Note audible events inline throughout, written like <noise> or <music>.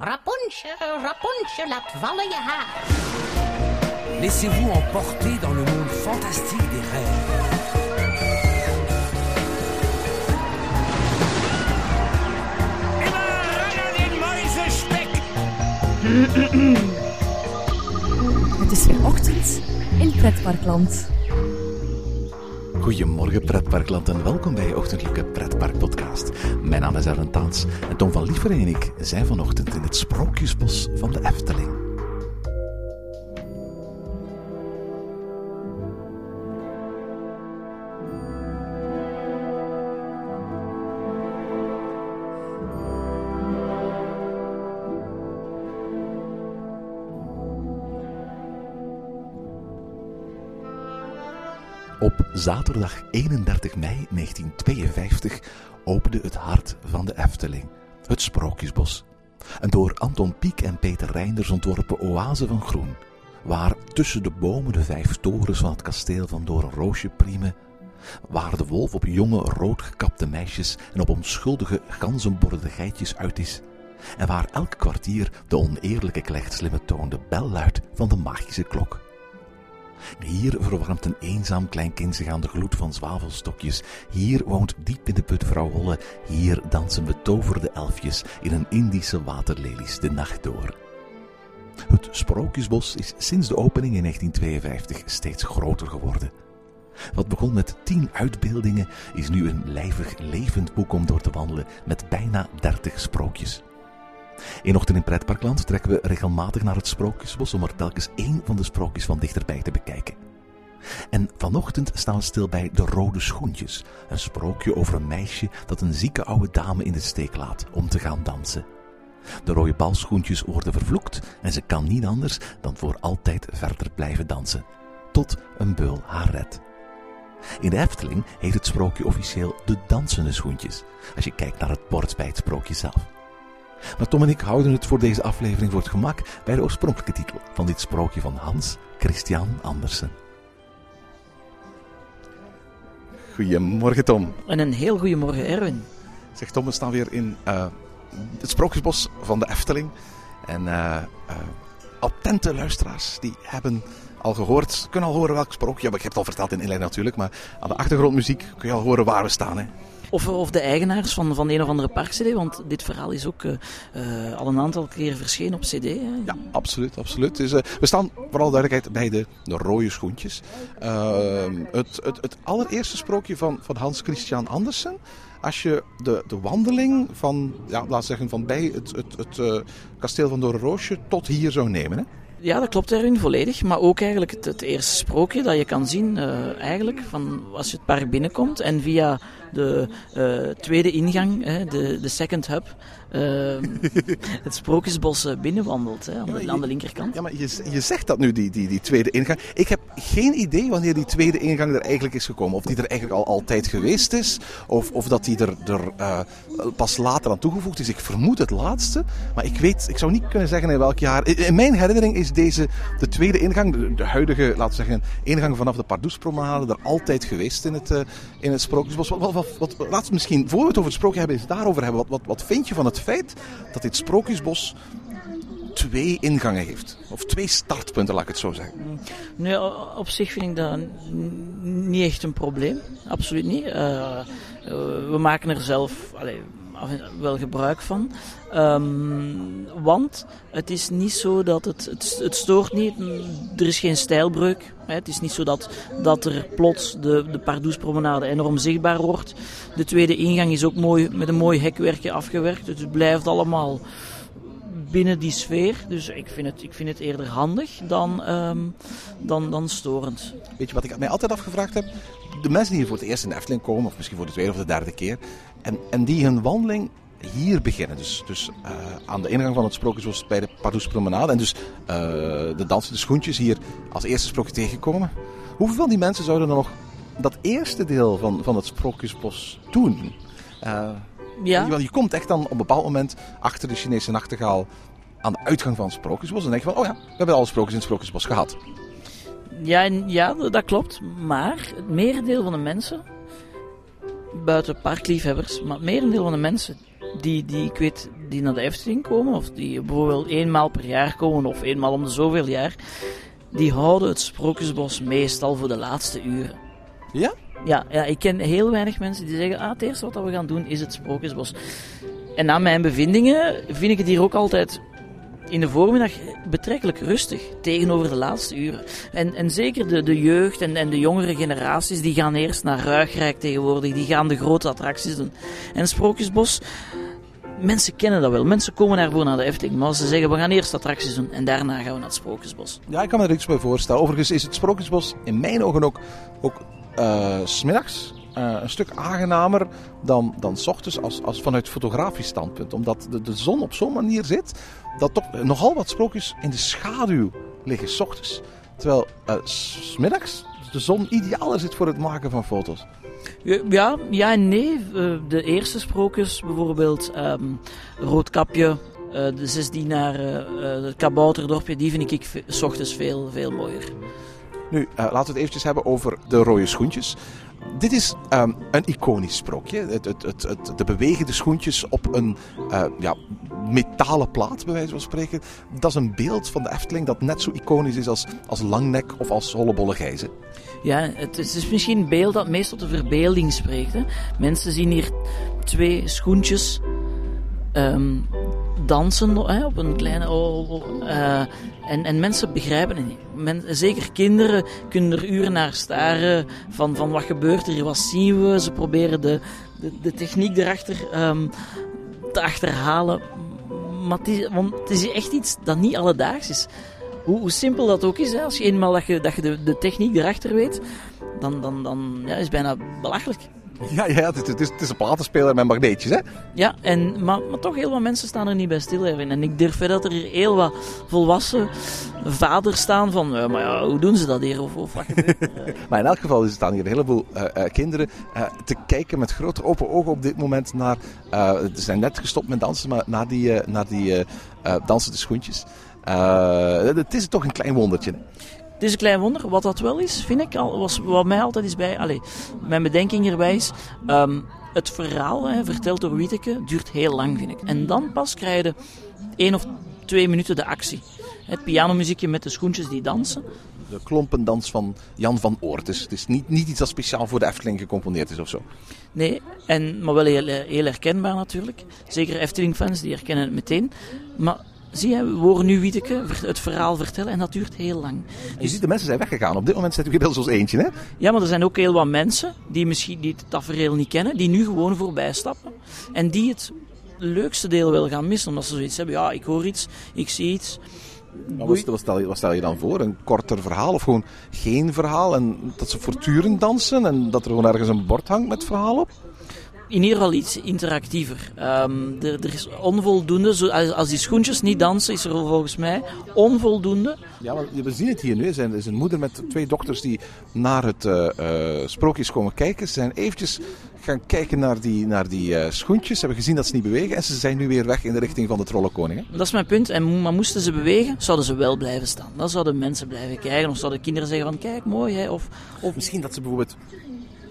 Rapunzel, Rapunzel. Laissez-vous emporter dans le monde fantastique des rêves. Het is weer ochtend in Pretparkland. Goedemorgen pretparkland en welkom bij je ochtendelijke pretparkpodcast. Mijn naam is Erwin Taans en Tom van Lieveren en ik zijn vanochtend in het Sprookjesbos van de Efteling. Op zaterdag 31 mei 1952 opende het hart van de Efteling, het Sprookjesbos. Een door Anton Pieck en Peter Reinders ontworpen oase van groen, waar tussen de bomen de vijf torens van het kasteel van Doornroosje priemen, waar de wolf op jonge roodgekapte meisjes en op onschuldige ganzenborde geitjes uit is, en waar elk kwartier de oneerlijke klechtslimme toon de bel luidt van de magische klok. Hier verwarmt een eenzaam klein kind zich aan de gloed van zwavelstokjes. Hier woont diep in de put vrouw Holle. Hier dansen betoverde elfjes in een Indische waterlelies de nacht door. Het Sprookjesbos is sinds de opening in 1952 steeds groter geworden. Wat begon met tien uitbeeldingen is nu een lijvig levend boek om door te wandelen met bijna dertig sprookjes. In Ochtend in Pretparkland trekken we regelmatig naar het Sprookjesbos om er telkens één van de sprookjes van dichterbij te bekijken. En vanochtend staan we stil bij De Rode Schoentjes, een sprookje over een meisje dat een zieke oude dame in de steek laat om te gaan dansen. De rode balschoentjes worden vervloekt en ze kan niet anders dan voor altijd verder blijven dansen, tot een beul haar redt. In de Efteling heet het sprookje officieel De Dansende Schoentjes, als je kijkt naar het bord bij het sprookje zelf. Maar Tom en ik houden het voor deze aflevering voor het gemak bij de oorspronkelijke titel van dit sprookje van Hans Christian Andersen. Goedemorgen Tom. En een heel goedemorgen Erwin. Zeg Tom, we staan weer in uh, het sprookjesbos van de Efteling. En uh, uh, attente luisteraars die hebben al gehoord, kunnen al horen welk sprookje. Ja, ik heb het al verteld in inleiding natuurlijk, maar aan de achtergrondmuziek kun je al horen waar we staan. Hè. Of, of de eigenaars van, van een of andere park-cd, want dit verhaal is ook uh, uh, al een aantal keer verschenen op cd. Hè? Ja, absoluut. absoluut. Dus, uh, we staan vooral duidelijkheid bij de, de rode schoentjes. Ehm, het, het, het allereerste sprookje van, van Hans Christian Andersen. Als je de, de wandeling van, ja, laat zeggen, van bij het, het, het kasteel van Doornroosje tot hier zou nemen. Hè? Ja, dat klopt erin volledig. Maar ook eigenlijk het, het eerste sprookje dat je kan zien, uh, eigenlijk, van als je het park binnenkomt en via de uh, tweede ingang, hè, de, de second hub, uh, <laughs> het Sprookjesbos binnenwandelt hè, aan, de, ja, je, aan de linkerkant. Ja, maar je, je zegt dat nu, die, die, die tweede ingang. Ik heb geen idee wanneer die tweede ingang er eigenlijk is gekomen. Of die er eigenlijk al altijd geweest is, of, of dat die er, er uh, pas later aan toegevoegd is. Ik vermoed het laatste, maar ik weet, ik zou niet kunnen zeggen in welk jaar. In mijn herinnering is deze de tweede ingang, de, de huidige, laten we zeggen, ingang vanaf de Pardoespromenade, er altijd geweest in het, in het Sprookjesbos. Wat, wat, wat, misschien, voor we het over het sprookje hebben, eens daarover hebben. Wat, wat, wat vind je van het feit dat dit Sprookjesbos twee ingangen heeft. Of twee startpunten, laat ik het zo zeggen. Nee, op zich vind ik dat niet echt een probleem. Absoluut niet. Uh, we maken er zelf allez, wel gebruik van. Um, want het is niet zo dat het, het, het stoort niet, er is geen stijlbreuk. Het is niet zo dat, dat er plots de, de Pardoespromenade enorm zichtbaar wordt. De tweede ingang is ook mooi, met een mooi hekwerkje afgewerkt. Dus het blijft allemaal binnen die sfeer. Dus ik vind het, ik vind het eerder handig dan, um, dan, dan storend. Weet je wat ik mij altijd afgevraagd heb? De mensen die hier voor het eerst in de Efteling komen, of misschien voor de tweede of de derde keer, en, en die hun wandeling hier beginnen. Dus, dus uh, aan de ingang van het sprookjesbos bij de Pardoespromenade. En dus uh, de dansende schoentjes hier als eerste sprookje tegenkomen. Hoeveel van die mensen zouden dan nog dat eerste deel van, van het sprookjesbos doen? Uh, ja. Want je komt echt dan op een bepaald moment achter de Chinese nachtegaal aan de uitgang van het sprookjesbos. En denk je van, oh ja, we hebben alle sprookjes in het sprookjesbos gehad. Ja, ja, dat klopt. Maar het merendeel van de mensen, buiten parkliefhebbers, maar het merendeel van de mensen die, die ik weet die naar de Efteling komen, of die bijvoorbeeld eenmaal per jaar komen, of eenmaal om de zoveel jaar, die houden het Sprookjesbos meestal voor de laatste uren. Ja? Ja, ja, ik ken heel weinig mensen die zeggen, ah, het eerste wat we gaan doen is het Sprookjesbos. En na mijn bevindingen vind ik het hier ook altijd in de voormiddag betrekkelijk rustig tegenover de laatste uren. En, en zeker de, de jeugd en, en de jongere generaties, die gaan eerst naar Ruigrijk tegenwoordig, die gaan de grote attracties doen. En Sprookjesbos, mensen kennen dat wel. Mensen komen daarvoor naar de Efteling. Maar ze zeggen, we gaan eerst attracties doen en daarna gaan we naar het Sprookjesbos. Ja, ik kan me er iets bij voorstellen. Overigens is het Sprookjesbos in mijn ogen ook, ook uh, smiddags uh, een stuk aangenamer dan, dan s ochtends als, als vanuit fotografisch standpunt. Omdat de, de zon op zo'n manier zit dat toch nogal wat sprookjes in de schaduw liggen s ochtends. Terwijl uh, smiddags de zon idealer zit voor het maken van foto's. Ja, ja en nee. De eerste sprookjes, bijvoorbeeld um, Roodkapje, uh, de zesdienaren, uh, het kabouterdorpje, die vind ik s ochtends veel, veel mooier. Nu, laten we het eventjes hebben over de rode schoentjes. Dit is um, een iconisch sprookje. Het, het, het, de bewegende schoentjes op een uh, ja, metalen plaat, bij wijze van spreken. Dat is een beeld van de Efteling dat net zo iconisch is als, als Langnek of als Hollebolle Gijzen. Ja, het is, misschien een beeld dat meest tot de verbeelding spreekt. Hè? Mensen zien hier twee schoentjes um, dansen hè, op een kleine... Uh, en, en mensen begrijpen het niet. Zeker kinderen kunnen er uren naar staren van, van wat gebeurt er, wat zien we. Ze proberen de, de, de techniek erachter um, te achterhalen. Maar het is, want het is echt iets dat niet alledaags is. Hoe, hoe simpel dat ook is, hè, als je eenmaal dat je, dat je de, de techniek erachter weet, dan, dan, dan ja, is het bijna belachelijk. <laughs> Ja, ja het, is, het is een platenspeler met magneetjes, hè? Ja, en, maar, maar toch heel wat mensen staan er niet bij stil, Erwin. En ik durf dat er hier heel wat volwassen vaders staan van... Uh, maar ja, hoe doen ze dat hier? Of, of wat <laughs> maar in elk geval staan hier een heleboel uh, uh, kinderen te kijken met grote open ogen op dit moment naar... ze zijn net gestopt met dansen, maar naar die, naar die dansende schoentjes. het is toch een klein wondertje, hè? Het is een klein wonder. Wat dat wel is, vind ik, was, wat mij altijd is bij, allez, mijn bedenking hierbij is, um, het verhaal, hè, verteld door Wieteke, duurt heel lang, vind ik. En dan pas krijg je één of twee minuten de actie. Het pianomuziekje met de schoentjes die dansen. De klompendans van Jan van Oort. Dus het is niet, niet iets dat speciaal voor de Efteling gecomponeerd is of zo. Nee, en, maar wel heel, heel herkenbaar natuurlijk. Zeker Efteling-fans, die herkennen het meteen. Maar Zie je, we horen nu Wieteke het verhaal vertellen en dat duurt heel lang. Je dus... ziet, de mensen zijn weggegaan. Op dit moment zit u inmiddels als eentje, hè? Ja, maar er zijn ook heel wat mensen die misschien die het tafereel niet kennen, die nu gewoon voorbij stappen. En die het leukste deel willen gaan missen, omdat ze zoiets hebben. Ja, ik hoor iets, ik zie iets. wat, stel je, wat stel je dan voor? Een korter verhaal of gewoon geen verhaal? En dat ze voortdurend dansen en dat er gewoon ergens een bord hangt met verhaal op? In ieder geval iets interactiever. Um, er, er, is onvoldoende, zo, als, als, die schoentjes niet dansen, is er volgens mij onvoldoende. Ja, we zien het hier nu. Er is een moeder met twee dochters die naar het uh, uh, sprookjes komen kijken. Ze zijn eventjes gaan kijken naar die, naar die uh, schoentjes. Ze hebben gezien dat ze niet bewegen en ze zijn nu weer weg in de richting van de Trollenkoning. Dat is mijn punt. En, maar moesten ze bewegen, zouden ze wel blijven staan. Dan zouden mensen blijven kijken of zouden kinderen zeggen van kijk, mooi. Hè? Of, of... Misschien dat ze bijvoorbeeld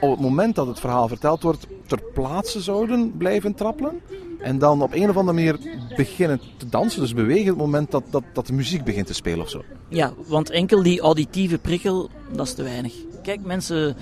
op het moment dat het verhaal verteld wordt, ter plaatse zouden blijven trappelen. En dan op een of andere manier beginnen te dansen, dus bewegen op het moment dat, dat, dat de muziek begint te spelen of zo. Ja, want enkel die auditieve prikkel, dat is te weinig. Kijk, mensen,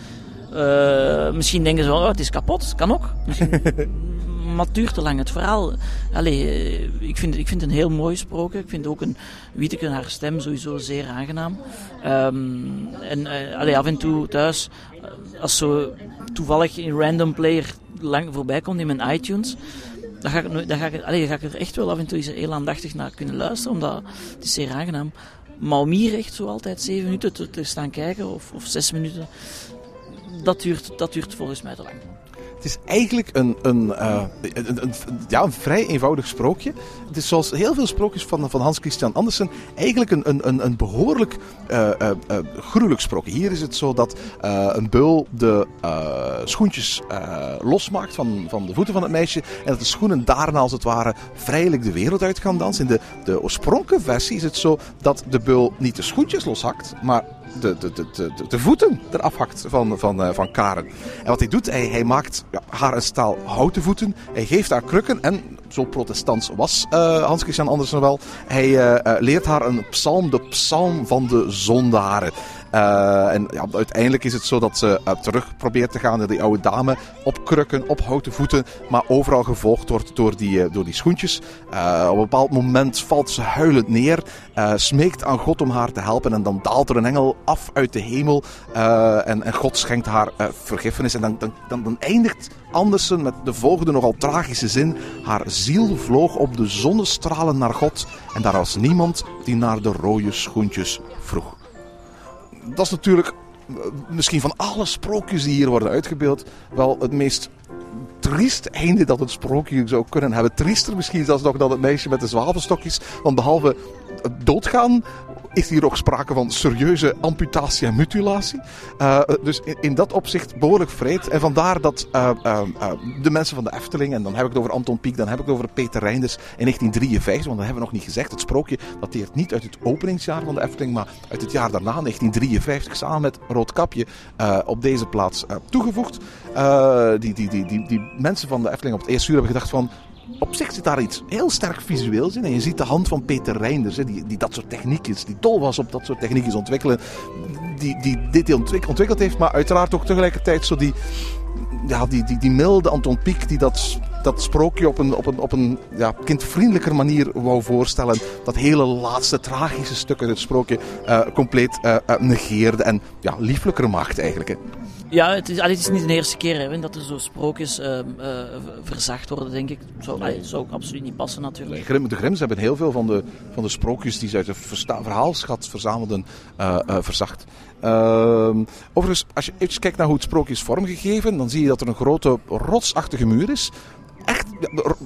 uh, misschien denken ze wel, oh, het is kapot, kan ook. <laughs> maar het duurt te lang. Het verhaal, eh, ik, vind, ik vind het een heel mooi sprookje. Ik vind ook een Wieteke haar stem sowieso zeer aangenaam. Um, en allee, af en toe thuis, eh, als zo toevallig een random player lang voorbij komt in mijn iTunes, dan ga ik, dan ga ik, ga ik er echt wel af en toe eens heel aandachtig naar kunnen luisteren, omdat het is zeer aangenaam. Maar echt zo altijd zeven minuten te, te staan kijken, of, of zes minuten, dat duurt, dat duurt volgens mij te lang. Het is eigenlijk een, een, een, een, ja, een vrij eenvoudig sprookje. Het is zoals heel veel sprookjes van, van Hans Christian Andersen eigenlijk een, een, een, behoorlijk uh, gruwelijk sprookje. Hier is het zo dat een beul de schoentjes losmaakt van, van de voeten van het meisje. En dat de schoenen daarna als het ware vrijelijk de wereld uit gaan dansen. In de, de oorspronkelijke versie is het zo dat de beul niet de schoentjes loshakt, maar de, de, de, de, voeten eraf hakt van, van, uh, van Karen. En wat hij doet, hij, maakt haar een staal houten voeten. Hij geeft haar krukken en zo protestants was uh, Hans Christian Andersen wel. Hij uh, leert haar een psalm, de psalm van de zondaren. Uh, en uiteindelijk is het zo dat ze uh, terug probeert te gaan naar die oude dame. Op krukken, op houten voeten. Maar overal gevolgd wordt door die, uh, door die schoentjes. op een bepaald moment valt ze huilend neer. smeekt aan God om haar te helpen. En dan daalt er een engel af uit de hemel. En, en, God schenkt haar vergiffenis. En dan, dan, dan, dan eindigt Andersen met de volgende nogal tragische zin. Haar ziel vloog op de zonnestralen naar God. En daar was niemand die naar de rode schoentjes vroeg dat is natuurlijk misschien van alle sprookjes die hier worden uitgebeeld wel het meest triest einde dat een sprookje zou kunnen hebben. Triester misschien zelfs nog dan het meisje met de zwavelstokjes. Want behalve doodgaan is hier ook sprake van serieuze amputatie en mutilatie. Uh, dus in, dat opzicht behoorlijk vreed. En vandaar dat uh, uh, de mensen van de Efteling, en dan heb ik het over Anton Pieck, dan heb ik het over Peter Reinders in 1953, want dat hebben we nog niet gezegd. Het sprookje dateert niet uit het openingsjaar van de Efteling, maar uit het jaar daarna, 1953, samen met Roodkapje, op deze plaats toegevoegd. die, die, die, die, die mensen van de Efteling op het eerste uur hebben gedacht van op zich zit daar iets heel sterk visueels in. En je ziet de hand van Peter Reinders, die, die dat soort techniekjes, die dol was op dat soort techniekjes ontwikkelen. Die, die dit ontwikkeld heeft, maar uiteraard ook tegelijkertijd zo die, ja, die, die, milde Anton Pieck die dat, dat sprookje op een, op een, op een ja, kindvriendelijker manier wou voorstellen. Dat hele laatste tragische stuk uit het sprookje uh, compleet uh, negeerde en ja, lieflijker maakt eigenlijk. Hè. Ja, het is, het is niet de eerste keer hè, dat er zo sprookjes uh, uh, verzacht worden, denk ik. Zou, nee. allee, zou ook absoluut niet passen natuurlijk. Nee, de Grims hebben heel veel van de, van de sprookjes die ze uit de verhaalschat verzamelden uh, verzacht. Ehm, overigens, als je even kijkt naar hoe het sprookje is vormgegeven, dan zie je dat er een grote rotsachtige muur is echt,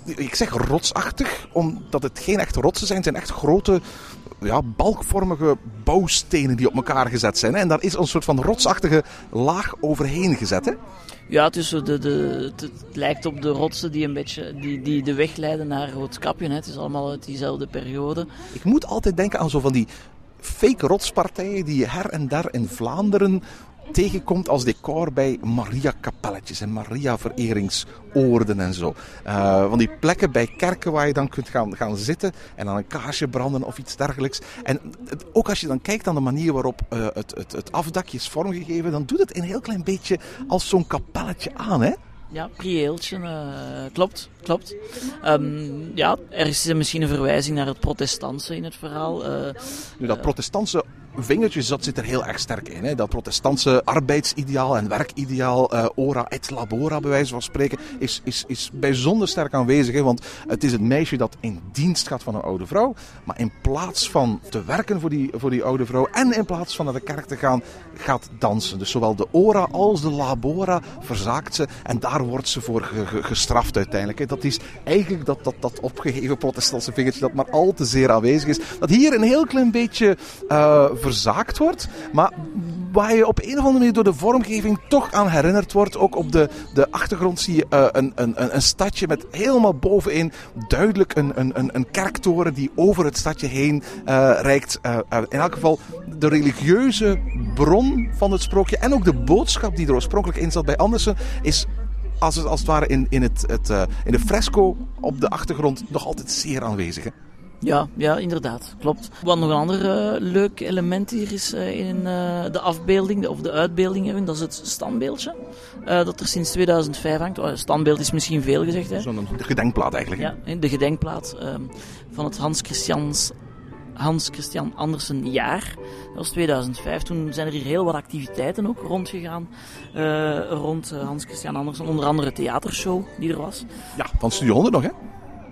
ik zeg rotsachtig, omdat het geen echte rotsen zijn. Het zijn echt grote, ja, balkvormige bouwstenen die op elkaar gezet zijn. Hè? En daar is een soort van rotsachtige laag overheen gezet. Hè? Ja, het, is de, de, het, lijkt op de rotsen die, een beetje, die, die de weg leiden naar Roodkapje. Hè. Het is allemaal uit diezelfde periode. Ik moet altijd denken aan zo van die fake rotspartijen die je her en daar in Vlaanderen tegenkomt als decor bij Maria-kapelletjes en Maria-vereringsoorden en zo. Uh, van die plekken bij kerken waar je dan kunt gaan, gaan zitten en dan een kaarsje branden of iets dergelijks. En het, ook als je dan kijkt aan de manier waarop uh, het, het, het afdakje is vormgegeven, dan doet het een heel klein beetje als zo'n kapelletje aan, hè? Ja, prieeltje, uh, klopt, klopt. Um, ja, er is misschien een verwijzing naar het protestantse in het verhaal. Uh, nu, dat protestantse vingertjes, dat zit er heel erg sterk in. Hè? Dat protestantse arbeidsideaal en werkideaal, uh, ora et labora bij wijze van spreken, is, is, is bijzonder sterk aanwezig. Hè? Want het is het meisje dat in dienst gaat van een oude vrouw. Maar in plaats van te werken voor die, voor die oude vrouw en in plaats van naar de kerk te gaan, gaat dansen. Dus zowel de ora als de labora verzaakt ze. En daar wordt ze voor ge, ge, gestraft uiteindelijk. Hè? Dat is eigenlijk dat, dat, dat opgegeven protestantse vingertje dat maar al te zeer aanwezig is. Dat hier een heel klein beetje uh, verzaakt wordt. Maar waar je op een of andere manier door de vormgeving toch aan herinnerd wordt. Ook op de, de achtergrond zie je uh, een, een, een stadje met helemaal bovenin duidelijk een, een, een kerktoren die over het stadje heen uh, reikt. Uh, in elk geval de religieuze bron van het sprookje en ook de boodschap die er oorspronkelijk in zat bij Andersen is als het, als het ware in, in, het, het, in de fresco op de achtergrond nog altijd zeer aanwezig. Ja, ja, inderdaad, klopt. Wat nog een ander uh, leuk element hier is uh, in uh, de afbeelding, of de uitbeelding hebben, dat is het standbeeldje. dat er sinds 2005 hangt. Oh, standbeeld is misschien veel gezegd. hè? Zo'n gedenkplaat eigenlijk. Ja, de gedenkplaat ehm, van het Hans Christians Hans Christian Andersen jaar. Dat was 2005. Toen zijn er hier heel wat activiteiten ook rondgegaan. Uh, rond Hans Christian Andersen. Onder andere theatershow die er was. Ja, van Studio 100 nog hè?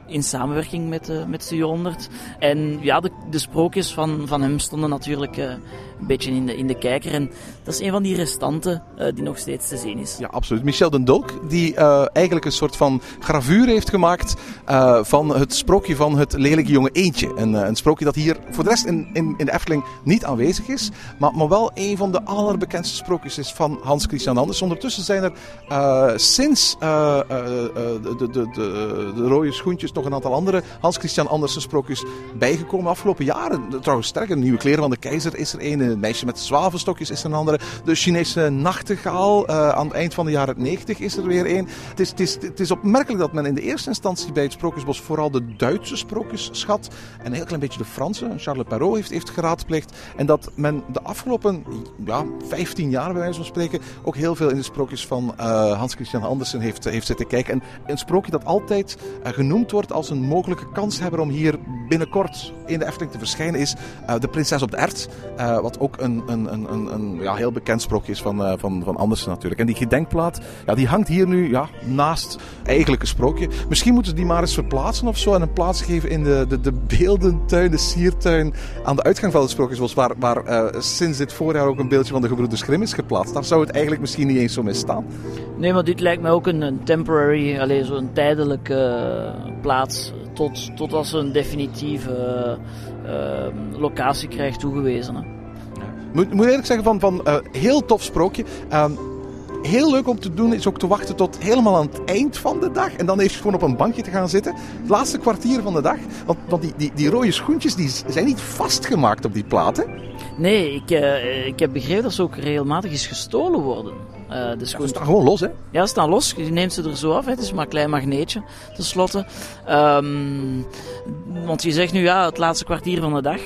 In samenwerking met, uh, met Studio 100. En ja, de, de sprookjes van, van hem stonden natuurlijk uh, een beetje in de, in de kijker. En dat is een van die restanten uh, die nog steeds te zien is. Ja, absoluut. Michel den Dolk, die eigenlijk een soort van gravuur heeft gemaakt van het sprookje van het lelijke jonge eentje. Een, een sprookje dat hier voor de rest in, in, de Efteling niet aanwezig is, maar, maar wel een van de allerbekendste sprookjes is van Hans Christian Anders. Ondertussen zijn er sinds de, de, de, de rode schoentjes nog een aantal andere Hans Christian Andersen sprookjes bijgekomen afgelopen jaren. Trouwens, een nieuwe kleren van de keizer is er een. Een meisje met zwavelstokjes is er een andere. De Chinese nachtegaal uh, aan het eind van de jaren 90 is er weer een. Het is, het, is, het is opmerkelijk dat men in de eerste instantie bij het Sprookjesbos vooral de Duitse sprookjes schat. En een heel klein beetje de Franse. Charles Perrault heeft, heeft geraadpleegd. En dat men de afgelopen ja, 15 jaar, bij wijze van spreken, ook heel veel in de sprookjes van uh, Hans Christian Andersen heeft, heeft zitten kijken. En een sprookje dat altijd uh, genoemd wordt als een mogelijke kanshebber om hier binnenkort in de Efteling te verschijnen is uh, De Prinses op de Ert. Uh, wat ook een, een, een, een, ja, heel bekend sprookje is van, uh, van, van Andersen natuurlijk. En die gedenkplaat, ja, die hangt hier nu ja, naast eigenlijk een sprookje. Misschien moeten ze die maar eens verplaatsen of zo en een plaats geven in de, de, de beeldentuin, de siertuin aan de uitgang van het Sprookjesbos, waar, waar sinds dit voorjaar ook een beeldje van de gebroeders Grimm is geplaatst. Daar zou het eigenlijk misschien niet eens zo mee staan. Nee, maar dit lijkt me ook een, een temporary, alleen zo'n tijdelijke plaats tot, tot als een definitieve uh, locatie krijgt toegewezen. Hè. Moet, moet eerlijk zeggen, van, van uh, heel tof sprookje. Heel leuk om te doen is ook te wachten tot helemaal aan het eind van de dag. En dan even gewoon op een bankje te gaan zitten. Het laatste kwartier van de dag. Want, want die, die, die rode schoentjes die zijn niet vastgemaakt op die platen. Nee, ik, uh, ik heb begrepen dat ze ook regelmatig eens gestolen worden. Uh, de schoen... Ja, ze staan gewoon los, hè? Ja, ze staan los. Je neemt ze er zo af. Hè. Het is maar een klein magneetje, tenslotte. Um, want je zegt nu, ja, het laatste kwartier van de dag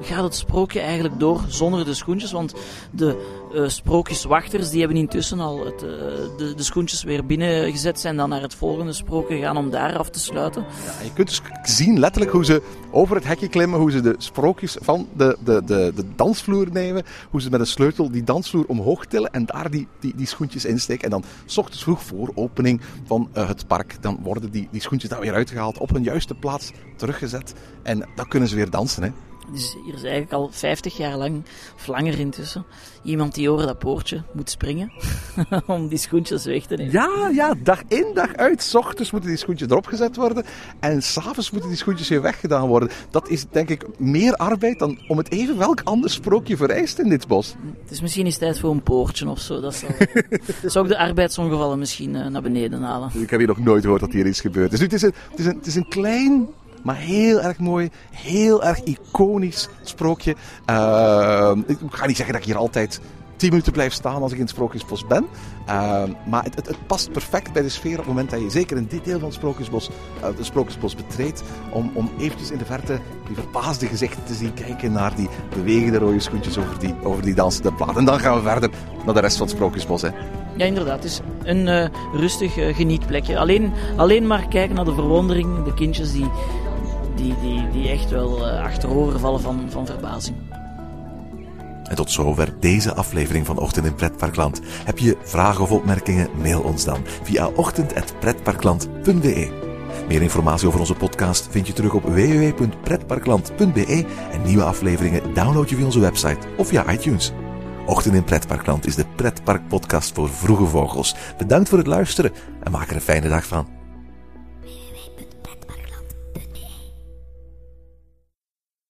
gaat het sprookje eigenlijk door zonder de schoentjes. Want de uh, sprookjeswachters, die hebben intussen al het, uh, de, de, schoentjes weer binnengezet. Zijn dan naar het volgende sprookje gegaan om daar af te sluiten. Ja, je kunt dus zien letterlijk hoe ze over het hekje klimmen. Hoe ze de sprookjes van de, de, de, de dansvloer nemen. Hoe ze met een sleutel die dansvloer omhoog tillen. En daar die, die, die schoentjes insteken. En dan, s ochtends vroeg voor opening van uh, het park, dan worden die, die schoentjes daar weer uitgehaald. Op hun juiste plaats teruggezet. En dan kunnen ze weer dansen, hè. Dus hier is eigenlijk al 50 jaar lang, of langer intussen, iemand die over dat poortje moet springen <laughs> om die schoentjes weg te nemen. Ja, ja, dag in, dag uit. S ochtends moeten die schoentjes erop gezet worden en s'avonds moeten die schoentjes weer weggedaan worden. Dat is denk ik meer arbeid dan om het even welk ander sprookje vereist in dit bos. Dus misschien is het tijd voor een poortje of zo. Dat zou, <laughs> zou ook de arbeidsongevallen misschien uh, naar beneden halen. Ik heb hier nog nooit gehoord dat hier iets gebeurt. Dus het is een, het is een, het is een klein maar heel erg mooi, heel erg iconisch sprookje. Uh, ik ga niet zeggen dat ik hier altijd 10 minuten blijf staan als ik in het Sprookjesbos ben. Uh, maar het, het, past perfect bij de sfeer op het moment dat je zeker in dit deel van het Sprookjesbos, uh, het Sprookjesbos betreedt. Om, om eventjes in de verte die verbaasde gezichten te zien kijken naar die bewegende rode schoentjes over die, over die dansende plaat. En dan gaan we verder naar de rest van het Sprookjesbos. Hè. Ja, inderdaad. Het is een uh, rustig genietplekje. Alleen, alleen maar kijken naar de verwondering, de kindjes die die, die, die echt wel uh, achterover vallen van, van verbazing. En tot zover deze aflevering van Ochtend in Pretparkland. Heb je vragen of opmerkingen? Mail ons dan via ochtend.pretparkland.be. Meer informatie over onze podcast vind je terug op www.pretparkland.be en nieuwe afleveringen download je via onze website of via iTunes. Ochtend in Pretparkland is de pretparkpodcast voor vroege vogels. Bedankt voor het luisteren en maak er een fijne dag van.